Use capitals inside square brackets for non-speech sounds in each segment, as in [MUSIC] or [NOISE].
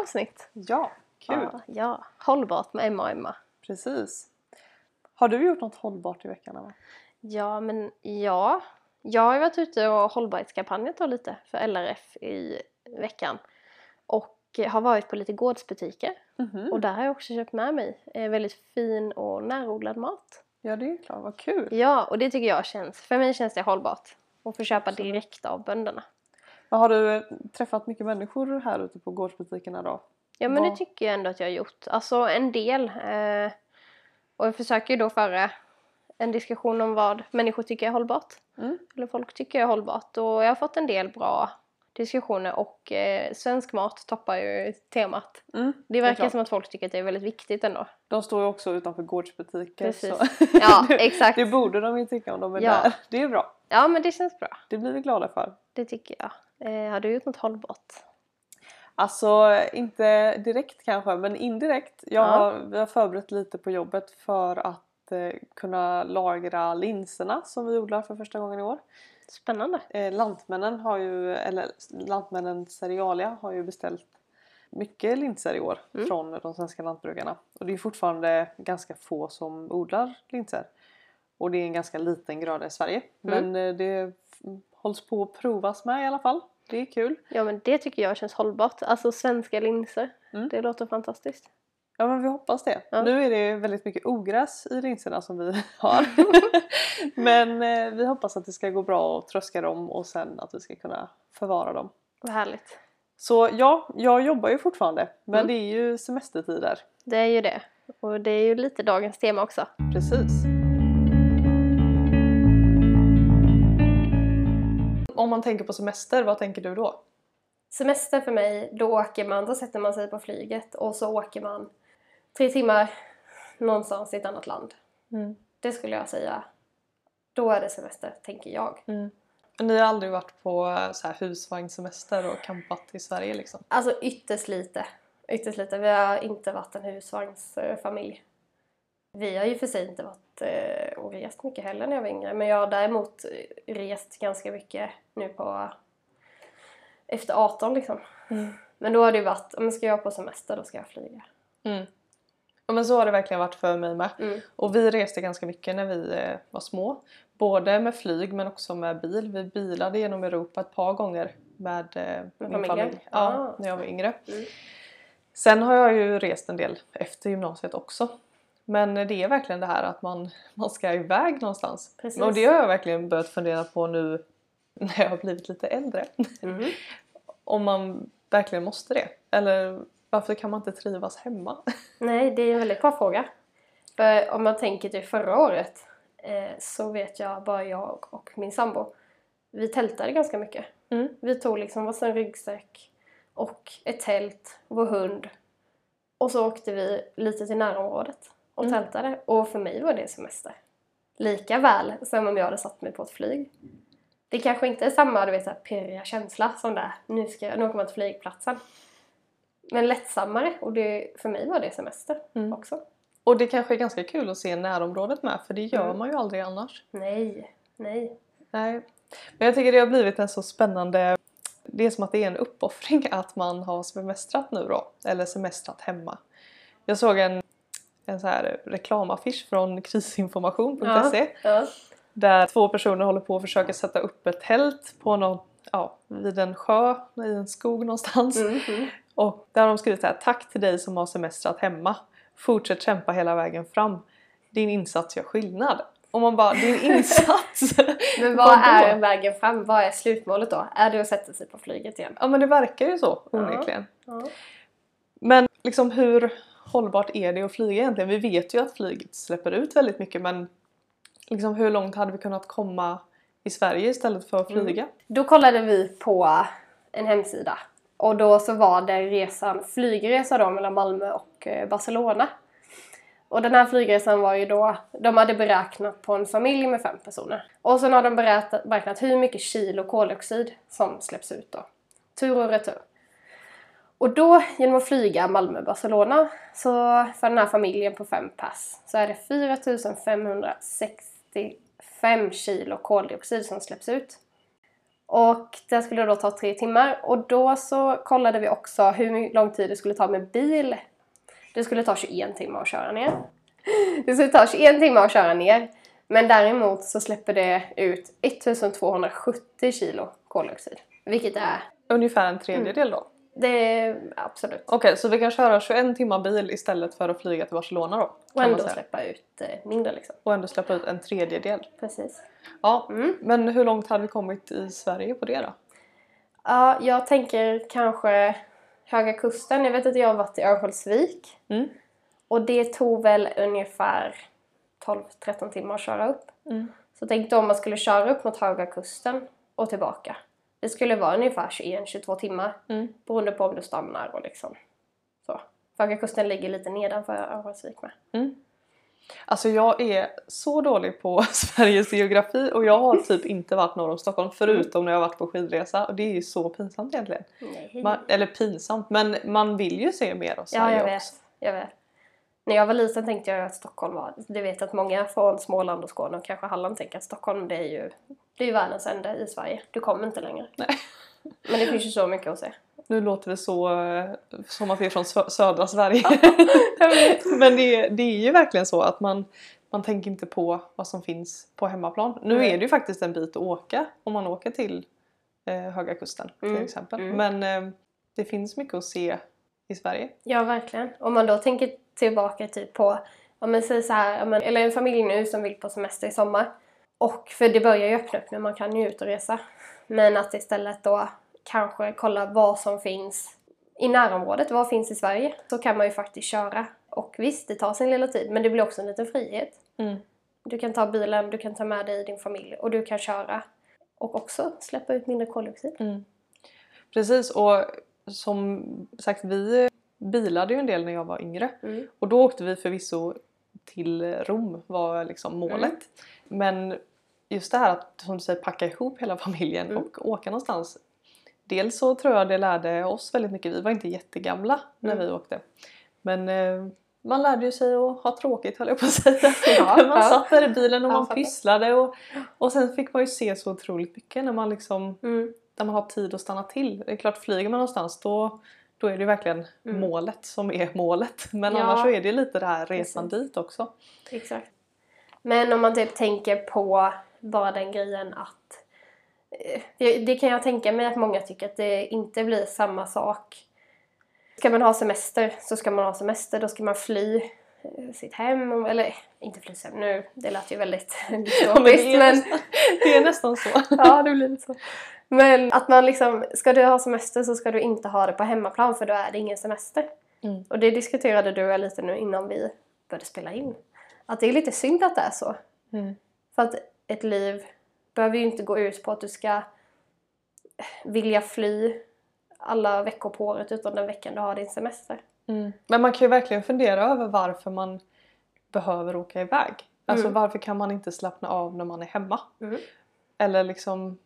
avsnitt. Ja, kul. Ja, ja, hållbart med Emma och Emma. Precis. Har du gjort något hållbart i veckan Emma? Ja, men ja. Jag har ju varit ute och hållbarhetskampanjat då lite för LRF i veckan. Och har varit på lite gårdsbutiker. Mhm. Och där har jag också köpt med mig eh, väldigt fin och närodlad mat. Ja, det är klart. Vad kul. Ja, och det tycker jag känns, för mig känns det hållbart. Och få köpa direkt av bönderna. Har du eh, träffat mycket människor här ute på gårdsbutikerna då? Ja men det Vad- tycker jag ändå att jag har gjort. Alltså en del. Eh, och jag försöker ju då föra en diskussion om vad människor tycker är hållbart. Mm. Eller folk tycker är hållbart. Och jag har fått en del bra diskussioner och eh, svensk mat toppar ju temat. Mm, Det verkar klart. som att folk tycker att det är väldigt viktigt ändå. De står ju också utanför gårdsbutiker. Precis. Så. Ja, [LAUGHS] [LAUGHS] det, exakt. Det borde de ju tycka om de är Ja. där. Det är bra. Ja men det känns bra. Det blir vi glada för. Det tycker jag. Eh, har du gjort något hållbart? Alltså inte direkt kanske men indirekt. Jag Ja. har, vi har förberett lite på jobbet för att eh, kunna lagra linserna som vi odlar för första gången i år. Spännande. Eh, lantmännen har ju, eller Lantmännen Cerealia har ju beställt mycket linser i år Mm. från de svenska lantbrukarna. Och det är fortfarande ganska få som odlar linser. Och det är en ganska liten gröda i Sverige. Mm. Men eh, det hålls på att provas med i alla fall. Det är kul. Ja men det tycker jag känns hållbart. Alltså svenska linser. Mm. Det låter fantastiskt. Ja men vi hoppas det. Ja. Nu är det väldigt mycket ogräs i linserna som vi [LAUGHS] har. [LAUGHS] men eh, vi hoppas att det ska gå bra att tröska dem och sen att vi ska kunna förvara dem. Vad härligt. Så ja, jag jobbar ju fortfarande men Mm. det är ju semestertider. Det är ju det. Och det är ju lite dagens tema också. Precis. Man tänker på semester, vad tänker du då? Semester för mig, då åker man, då sätter man sig på flyget och så åker man tre timmar någonstans i ett annat land. Mm. Det skulle jag säga. Då är det semester, tänker jag. Ni har aldrig varit på så här husvagnssemester och campat i Sverige liksom? Alltså ytterst lite. Ytterst lite. Vi har inte varit en husvagnsfamilj. Vi har ju för sig inte varit eh, och rest mycket heller när jag var yngre. Men jag har däremot rest ganska mycket nu på efter 18 liksom. Mm. Men då har det ju varit, om jag ska jag på semester då ska jag flyga. Mm. Ja men så har det verkligen varit för mig med. Mm. Och vi reste ganska mycket när vi eh, var små. Både med flyg men också med bil. Vi bilade genom Europa ett par gånger med, eh, min familjen? familj. Ja, Ah. när jag var yngre. Mm. Sen har jag ju rest en del efter gymnasiet också. Men det är verkligen det här att man, man ska iväg någonstans. Precis. Och det har jag verkligen börjat fundera på nu [LAUGHS] när jag har blivit lite äldre. Mhm. [LAUGHS] Om man verkligen måste det. Eller varför kan man inte trivas hemma? [LAUGHS] Nej, det är en väldigt bra fråga. För om man tänker till förra året eh, så vet jag bara jag och min sambo. Vi tältade ganska mycket. Mm. Vi tog liksom varsin ryggsäck och ett tält, vår hund. Och så åkte vi lite till närområdet och Mm. tältade. Och för mig var det semester. Lika väl som om jag hade satt mig på ett flyg. Det kanske inte är samma du vet, så här pirriga känsla som där, nu, ska jag, nu åker man till flygplatsen. Men lättsammare och det, för mig var det semester Mm. också. Och det kanske är ganska kul att se närområdet med för det gör Mm. man ju aldrig annars. Nej, nej. Nej. Men jag tycker det har blivit en så spännande... Det är som att det är en uppoffring att man har semestrat nu då. Eller semestrat hemma. Jag såg en, en så här reklamaffisch från krisinformation.se Ja. där två personer håller på att försöka sätta upp ett tält på någon, ja, vid en sjö i en skog någonstans. Mm, mm. Och där har de skrivit så här, tack till dig som har semestrat hemma. Fortsätt kämpa hela vägen fram. Din insats gör skillnad. Och man bara, din insats? [LAUGHS] Men [LAUGHS] Vad är vägen fram? Vad är slutmålet då? Är det att sätta sig på flyget igen? ja men det verkar ju så Ja. onekligen. Ja. Men liksom hur hållbart är det att flyga egentligen? Vi vet ju att flyget släpper ut väldigt mycket men liksom hur långt hade vi kunnat komma i Sverige istället för att Mm. flyga? Då kollade vi på en hemsida och då så var det resan, flygresa då mellan Malmö och eh, Barcelona. Och den här flygresan var ju då, de hade beräknat på en familj med fem personer. Och sen har de beräknat, beräknat hur mycket kilo koldioxid som släpps ut då. Tur och retur. Och då, genom att flyga Malmö-Barcelona, så för den här familjen på fem pass, så är det 4565 kilo koldioxid som släpps ut. Och det skulle då ta tre timmar och då så kollade vi också hur lång tid det skulle ta med bil. Det skulle ta 21 timmar att köra ner. [LAUGHS] Det skulle ta 21 timmar att köra ner. Men däremot så släpper det ut 1270 kilo koldioxid. Vilket är, Ungefär en tredjedel då. Det är absolut. Okej, så vi kan köra 21 timmar bil istället för att flyga till Barcelona då? Och ändå släppa ut eh, mindre liksom. Och ändå släppa ut en tredjedel. Precis. Ja, Mm. men hur långt hade vi kommit i Sverige på det då? Ja, jag tänker kanske Höga Kusten. Jag vet att jag har varit i Örnsköldsvik. Mm. Och det tog väl ungefär 12-13 timmar att köra upp. Mm. Så tänk då om man skulle köra upp mot Höga Kusten och tillbaka. Det skulle vara ungefär 21-22 timmar. Mm. Beroende på om du stannar och liksom så. Höga ligger lite nedanför Örnsköldsvik med. Mm. Alltså jag är så dålig på [LAUGHS] Sveriges geografi och jag har typ inte varit norr om Stockholm förutom när jag har varit på skidresa och det är ju så pinsamt egentligen. Man, eller pinsamt, men man vill ju se mer av Sverige Ja, jag vet. också. Jag vet. När jag var liten tänkte jag att Stockholm var... Du vet att många från Småland och Skåne och kanske Halland tänker att Stockholm det är ju, det är ju världens ände i Sverige. Du kommer inte längre. Nej. [LAUGHS] Men det finns ju så mycket att se. Nu låter det så som att vi är från sö- södra Sverige. [LAUGHS] men det, det är ju verkligen så att man, man tänker inte på vad som finns på hemmaplan. Nu Nej. är det ju faktiskt en bit att åka om man åker till eh, Höga Kusten till Mm, exempel. mm. Men eh, det finns mycket att se i Sverige. Ja, verkligen. Om man då tänker tillbaka typ på, om man säger så här, men, eller en familj nu som vill på semester i sommar. Och för det börjar ju öppna upp nu, man kan ju ut och resa. Men att istället då kanske kolla vad som finns i närområdet, vad finns i Sverige. Så kan man ju faktiskt köra. Och visst, det tar sin lilla tid, men det blir också en liten frihet. Mm. Du kan ta bilen, du kan ta med dig din familj och du kan köra. Och också släppa ut mindre koldioxid. Mm. Precis och som sagt vi bilade ju en del när jag var yngre Mm. och då åkte vi förvisso till Rom var liksom målet. Mm. Men just det här att som du säger packa ihop hela [LAUGHS] familjen Mm. och åka någonstans. Dels så tror jag det lärde oss väldigt mycket. Vi var inte jättegamla när Mm. vi åkte. Men eh, man lärde ju sig att ha tråkigt höll jag på att säga. [LAUGHS] Ja, [LAUGHS] man ja. satt där i bilen och Ja, man fattar. pysslade och, och sen fick man ju se så otroligt mycket när man liksom Mm. där man har tid att stanna till. Det är klart, flyger man någonstans då, då är det verkligen Mm. målet som är målet. Men Ja. annars så är det lite det här resan Precis. dit också. Exakt. Men om man typ tänker på bara den grejen att eh, det- kan jag tänka mig att många tycker att det inte blir samma sak. Ska man ha semester så ska man ha semester, då ska man fly eh, sitt hem, eller inte fly hem nu, det lät ju väldigt [LAUGHS] Ja, men det, är men nästan, det är nästan så. [LAUGHS] ja det blir lite så. Men att man liksom, ska du ha semester så ska du inte ha det på hemmaplan för då är det ingen semester. Mm. Och det diskuterade du och jag lite nu innan vi började spela in. Att det är lite synd att det är så. Mm. För att ett liv behöver ju inte gå ut på att du ska vilja fly alla veckor på året utan den veckan du har din semester. Mm. Men man kan ju verkligen fundera över varför man behöver åka iväg. Alltså Mm. varför kan man inte slappna av när man är hemma? Mm. Eller liksom,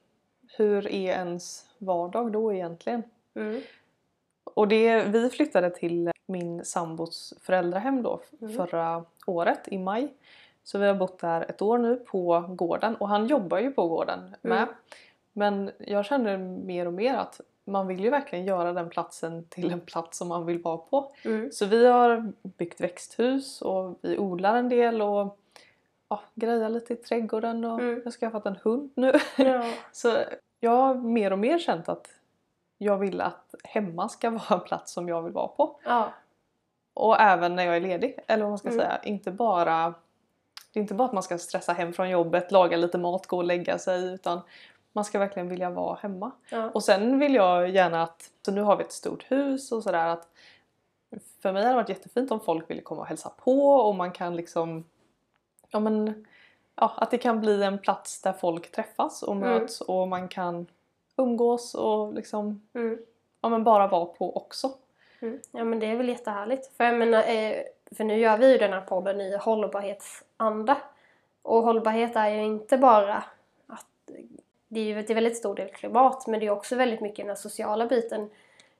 hur är ens vardag då egentligen? Mm. Och det, vi flyttade till min sambos föräldrahem då Mm. förra året i maj. Så vi har bott där ett år nu på gården och han jobbar ju på gården med. Mm. Men jag känner mer och mer att man vill ju verkligen göra den platsen till en plats som man vill vara på. Mm. Så vi har byggt växthus och vi odlar en del och ja, grejar lite i trädgården och Mm. jag har skaffat en hund nu. Ja. [LAUGHS] Så jag har mer och mer känt att jag vill att hemma ska [LAUGHS] vara en plats som jag vill vara på. ja. Och även när jag är ledig. Eller vad man ska Mm. säga. Inte bara, det är inte bara att man ska stressa hem från jobbet, laga lite mat, gå och lägga sig. Utan man ska verkligen vilja vara hemma. ja. Och sen vill jag gärna att, så nu har vi ett stort hus och sådär att för mig hade det varit jättefint om folk ville komma och hälsa på och man kan liksom ja men ja, att det kan bli en plats där folk träffas och Mm. möts och man kan umgås och liksom Mm. ja men bara vara på också. Mm. Ja men det är väl jättehärligt. För jag menar, eh, för nu gör vi ju den här podden i hållbarhetsanda. Och hållbarhet är ju inte bara att det är ju till väldigt stor del klimat men det är också väldigt mycket den sociala biten.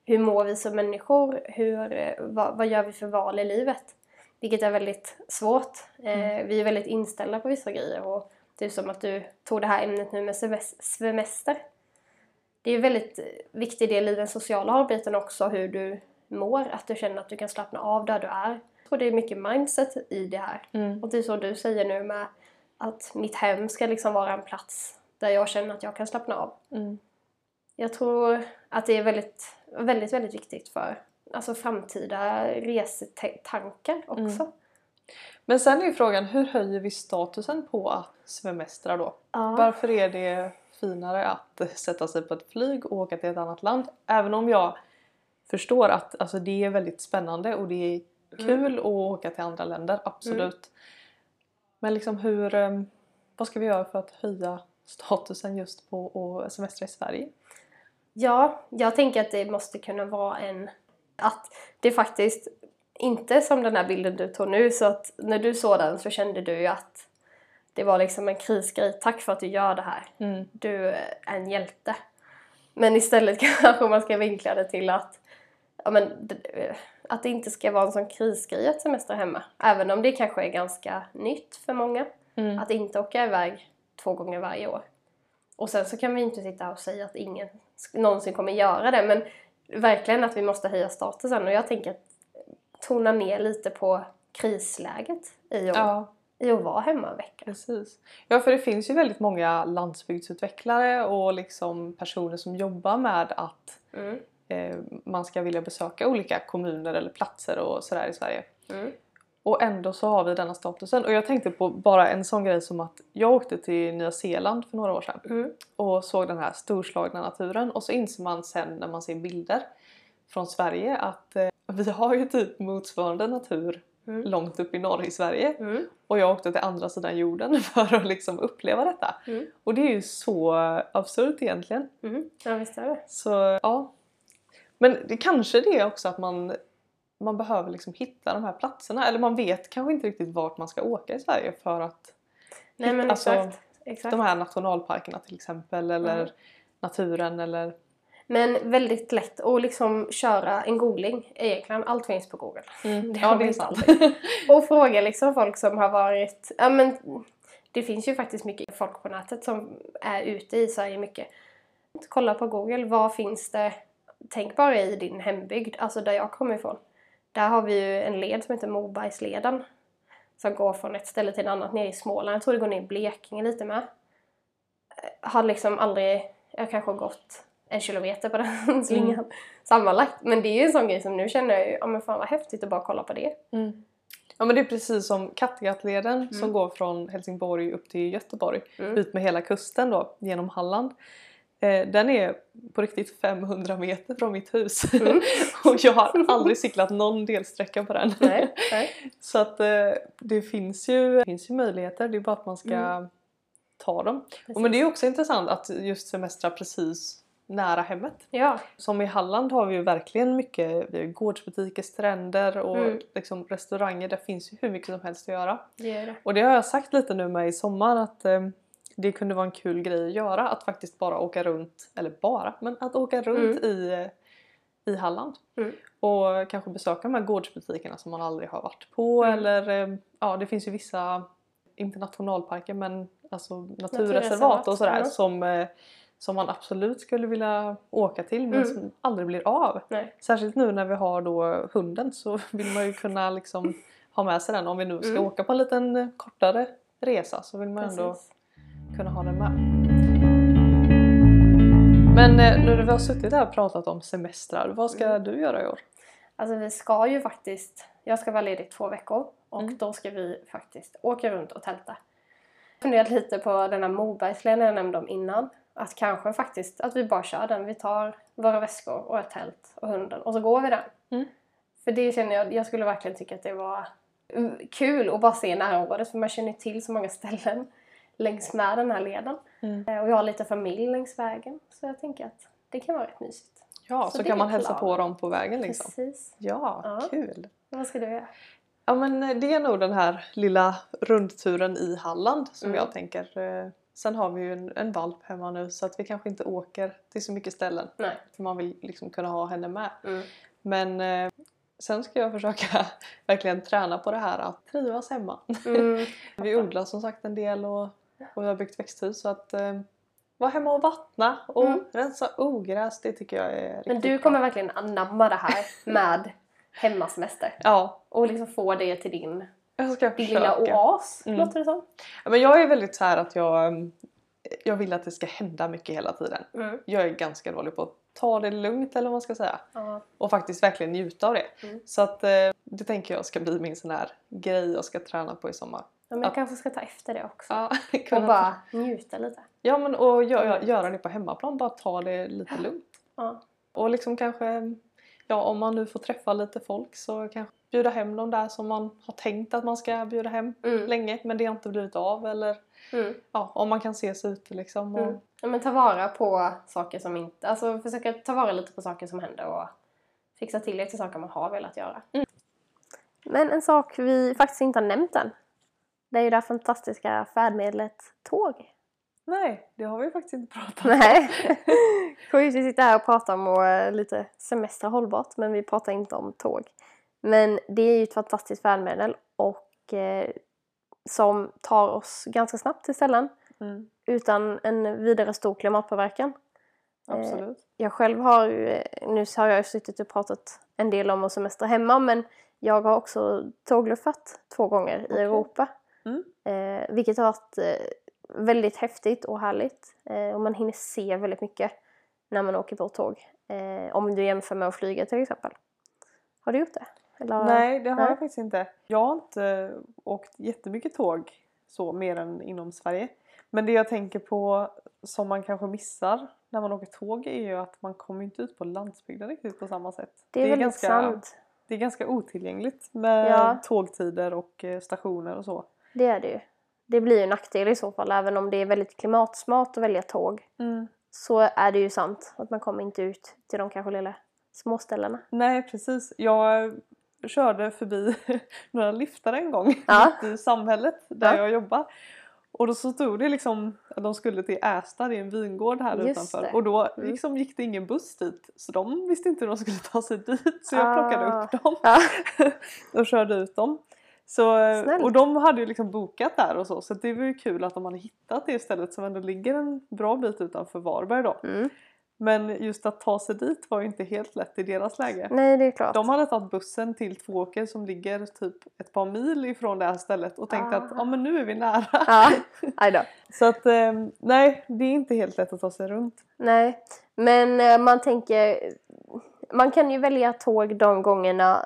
Hur mår vi som människor? Hur, eh, vad, vad gör vi för val i livet? Vilket är väldigt svårt. Eh, vi är väldigt inställda på vissa grejer och det är som att du tog det här ämnet nu med semes- semester. det är en väldigt viktig del i den sociala hållbarheten också hur du mår, att du känner att du kan slappna av där du är. Jag tror det är mycket mindset i det här. Mm. Och det är så du säger nu med att mitt hem ska liksom vara en plats där jag känner att jag kan slappna av. Mm. Jag tror att det är väldigt, väldigt, väldigt viktigt för alltså framtida resetankar också. Mm. Men sen är ju frågan, hur höjer vi statusen på att semestra då? Ja. Varför är det finare att [LAUGHS] sätta sig på ett flyg och åka till ett annat land? Även om jag förstår att alltså, det är väldigt spännande och det är kul att åka till andra länder, absolut. Men liksom hur, eh, vad ska vi göra för att höja statusen just på att semestra i Sverige? Ja, jag tänker att det måste kunna vara en... Att det faktiskt inte som den här bilden du tog nu, så att när du såg den så kände du ju att det var liksom en krisgrej. Tack för att du gör det här. Mm. Du är en hjälte. Men istället [LAUGHS] kanske man ska vinkla det till att, ja, men, att det inte ska vara en sån krisgrej att semestra hemma. Även om det kanske är ganska nytt för många. Mm. Att inte åka iväg två gånger varje år. Och sen så kan vi inte sitta och säga att ingen någonsin kommer göra det. Men verkligen att vi måste höja statusen. Och jag tänker att tona ner lite på krisläget i att, Ja, i att vara hemma en vecka. precis. Ja, för det finns ju väldigt många landsbygdsutvecklare och liksom personer som jobbar med att Mm. eh, man ska vilja besöka olika kommuner eller platser och sådär i Sverige. Mm. Och ändå så har vi denna statusen. Och jag tänkte på bara en sån grej som att jag åkte till Nya Zeeland för några år sedan Mm. och såg den här storslagna naturen och så inser man sen när man ser bilder från Sverige att eh, vi har ju typ motsvarande natur Mm. långt upp i norr i Sverige Mm. och jag åkte till andra sidan jorden [LAUGHS] för att liksom uppleva detta. Mm. Och det är ju så absurt egentligen. Mm. Ja, visst är det. Så ja. Men det kanske det är också att man, man behöver liksom hitta de här platserna. Eller man vet kanske inte riktigt vart man ska åka i Sverige för att Nej men Alltså, exakt. exakt. de här nationalparkerna till exempel eller Mm. naturen eller Men väldigt lätt att liksom köra en googling egentligen. Allt finns på google. Mm. Det ja det är sant. Och fråga liksom folk som har varit... Ja men det finns ju faktiskt mycket folk på nätet som är ute i Sverige mycket. Kolla på google. Vad finns det? Tänk bara i din hembygd, alltså där jag kommer ifrån. Där har vi ju en led som heter Mobergsleden. Som går från ett ställe till ett annat nere i Småland. Jag tror det går ner i Blekinge lite med. Eh, Har liksom aldrig... Jag har kanske gått en kilometer på den [LAUGHS] slingan sammanlagt. Men det är ju en sån grej som nu känner jag ju, ja men fan vad häftigt att bara kolla på det. Mm. Ja men det är precis som Kattegattleden som Mm. går från Helsingborg upp till Göteborg Mm. ut med hela kusten då genom Halland. Eh, den är på riktigt 500 meter från mitt hus Mm. [LAUGHS] och jag har aldrig cyklat någon delsträcka på den. Nej, nej. [LAUGHS] Så att eh, det finns ju, det finns ju möjligheter, det är bara att man ska Mm. ta dem. Och men det är också intressant att just semestra precis nära hemmet. Ja, Som i Halland har vi ju verkligen mycket, vi har gårdsbutiker, stränder och Mm. liksom restauranger. Det finns ju hur mycket som helst att göra. det det. Och det har jag sagt lite nu med i sommar att eh, det kunde vara en kul grej att göra. Att faktiskt bara åka runt, eller bara, men att åka runt i, eh, i Halland. Mm. Och kanske besöka de här gårdsbutikerna som man aldrig har varit på. Mm. Eller eh, ja, det finns ju vissa, inte nationalparker men alltså naturreservat och sådär som, eh, som man absolut skulle vilja åka till men Mm. som aldrig blir av. Nej. Särskilt nu när vi har då hunden så [LAUGHS] vill man ju kunna liksom ha med sig den. Om vi nu ska Mm. åka på en liten kortare resa så vill man ändå Precis. Kunna ha den med. Men eh, nu när vi har suttit här och pratat om semestrar, vad ska Mm. du göra i år? Alltså vi ska ju faktiskt, jag ska vara ledig två veckor och Mm. då ska vi faktiskt åka runt och tälta. Jag funderat lite på den här Mobergsleden jag nämnde om innan. Att kanske faktiskt, att vi bara kör den. Vi tar våra väskor och ett tält och hunden och så går vi den. Mm. För det känner jag, jag skulle verkligen tycka att det var kul att bara se närområdet för man känner till så många ställen längs med den här leden. Mm. Eh, Och jag har lite familj längs vägen så jag tänker att det kan vara rätt mysigt. Ja, Så så, kan man hälsa planen. på dem på vägen liksom. Precis. Ja, Ja. kul! Vad ska du göra? Ja men eh, det är nog den här lilla rundturen i Halland som Mm. jag tänker. eh, Sen har vi ju en, en valp hemma nu så att vi kanske inte åker till så mycket ställen. Nej. För man vill liksom kunna ha henne med. Mm. Men eh, sen ska jag försöka [LAUGHS] verkligen träna på det här att trivas hemma. Mm. [LAUGHS] Vi odlar som sagt en del och, och jag har byggt växthus så att eh, vara hemma och vattna och Mm. rensa ogräs. Det tycker jag är riktigt Men du bra. kommer verkligen anamma det här med hemmasemester. Ja, Och liksom få det till din, din lilla oas, Mm. låter det som. Ja, Men jag är väldigt så här att jag, mm, jag vill att det ska hända mycket hela tiden. Mm. Jag är ganska dålig på att ta det lugnt eller vad man ska säga. Ja. Och faktiskt verkligen njuta av det. Mm. Så att eh, det tänker jag ska bli min sån här grej jag ska träna på i sommar. Men jag Ja. kanske ska ta efter det också. Ja, [LAUGHS] Och kunna- bara njuta lite. ja men och göra, göra det på hemmaplan, bara ta det lite lugnt. Ja. Och liksom kanske, ja om man nu får träffa lite folk så kanske bjuda hem de där som man har tänkt att man ska bjuda hem Mm. länge men det har inte blivit av eller Mm. ja, om man kan ses ute liksom. Och, Mm. Ja, men ta vara på saker som inte... Alltså försöka ta vara lite på saker som händer och fixa till lite saker man har velat göra. Mm. Men en sak vi faktiskt inte har nämnt än. Det är ju det här fantastiska färdmedlet tåg. Nej, det har vi faktiskt inte pratat om. Nej. [LAUGHS] Sjukt, vi sitter här och pratar om och, eh, lite semester hållbart men vi pratar inte om tåg. Men det är ju ett fantastiskt färdmedel och eh, som tar oss ganska snabbt till ställen Mm, utan en vidare stor klimatpåverkan. absolut. Jag själv har, ju- nu har jag suttit och pratat en del om att semester hemma men jag har också tågluffat två gånger i Okej. Europa. Mm. Eh, vilket har varit eh, väldigt häftigt och härligt. Eh, och man hinner se väldigt mycket när man åker på tåg. Eh, om du jämför med att flyga till exempel. Har du gjort det? Eller? Nej, det har Nej. jag faktiskt inte. Jag har inte åkt jättemycket tåg så mer än inom Sverige. Men det jag tänker på som man kanske missar när man åker tåg är ju att man kommer inte ut på landsbygden riktigt på samma sätt. Det är, väldigt ganska, sant. Det är ganska otillgängligt med Ja. tågtider och eh, stationer och så. Det är det ju. Det blir ju en nackdel i så fall även om det är väldigt klimatsmart att välja tåg. Så är det ju sant att man kommer inte ut till de kanske lilla småställena. Nej precis. Jag körde förbi [LAUGHS] några liftare en gång Ja. i samhället där Ja. jag jobbar. Och då så stod det liksom att de skulle till Ästa, det är en vingård här Just utanför. det. Och då Mm. liksom gick det ingen buss dit så de visste inte hur de skulle ta sig dit. Så jag plockade Ah. upp dem Ja. [LAUGHS] och körde ut dem. Så, Snällt. och de hade ju liksom bokat där och så så det var ju kul att de hade hittat det stället som ändå ligger en bra bit utanför Varberg då. Mm. Men just att ta sig dit var ju inte helt lätt i deras läge. Nej, det är klart. De hade tagit bussen till Tvååker som ligger typ ett par mil ifrån det här stället och tänkte att Ah. ja men nu är vi nära. Ja, [LAUGHS] då. Så att eh, nej, det är inte helt lätt att ta sig runt. Nej, men eh, man tänker... Man kan ju välja tåg de gångerna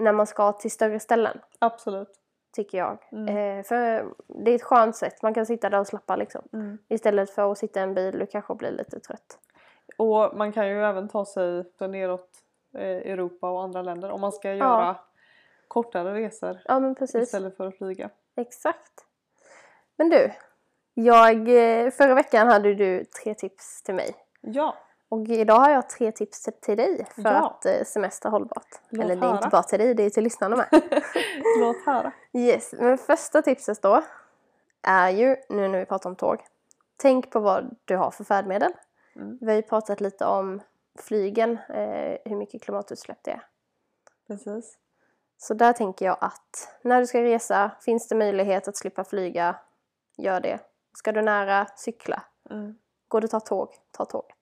när man ska till större ställen, Absolut. tycker jag. Mm. Eh, för det är ett skönt sätt, man kan sitta där och slappa liksom. Mm. Istället för att sitta i en bil och kanske bli lite trött. Och man kan ju även ta sig neråt eh, Europa och andra länder om man ska göra kortare resor Ja, men precis. istället för att flyga. Exakt. Men du, jag, eh, förra veckan hade du tre tips till mig. Ja, Och idag har jag tre tips till, dig för Ja. att eh, semester hållbart. Låt Eller det är höra. inte bara till dig, det är till lyssnarna med. [LAUGHS] låt höra. yes, men första tipset då är ju, nu när vi pratar om tåg, tänk på vad du har för färdmedel. Mm. Vi har ju pratat lite om flygen, eh, hur mycket klimatutsläpp det är. Precis. Så där tänker jag att när du ska resa, finns det möjlighet att slippa flyga, gör det. Ska du nära, cykla. Mm. Går att ta tåg, ta tåget.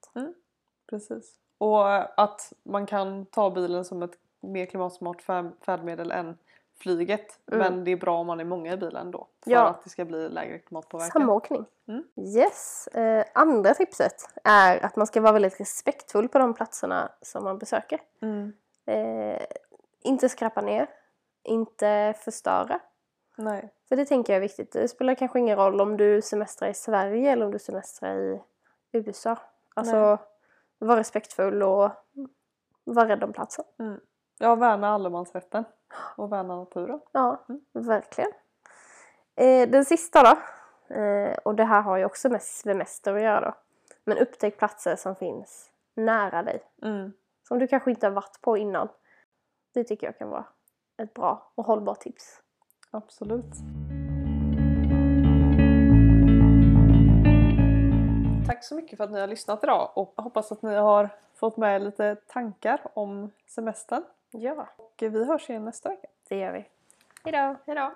Precis. Och att man kan ta bilen som ett mer klimatsmart fär- färdmedel än flyget. Mm. Men det är bra om man är många i bilen då. För Ja. att det ska bli lägre klimatpåverkan. Samåkning. Mm. Yes. Eh, andra tipset är att man ska vara väldigt respektfull på de platserna som man besöker. Mm. Eh, inte skrapa ner, inte förstöra. Nej. För det tänker jag är viktigt. Det spelar kanske ingen roll om du semestrar i Sverige eller om du semestrar i USA. Alltså, var respektfull och var rädd om platsen. Ja, värna allemansrätten. Och värna naturen. Ja, Mm. verkligen. Eh, den sista då, eh, och det här har ju också med semester att göra då. Men upptäck platser som finns nära dig. Mm. Som du kanske inte har varit på innan. Det tycker jag kan vara ett bra och hållbart tips. Absolut. Tack så mycket för att ni har lyssnat idag och hoppas att ni har fått med lite tankar om semestern. Ja, Och vi hörs igen nästa vecka. det gör vi. Hejdå! Hejdå!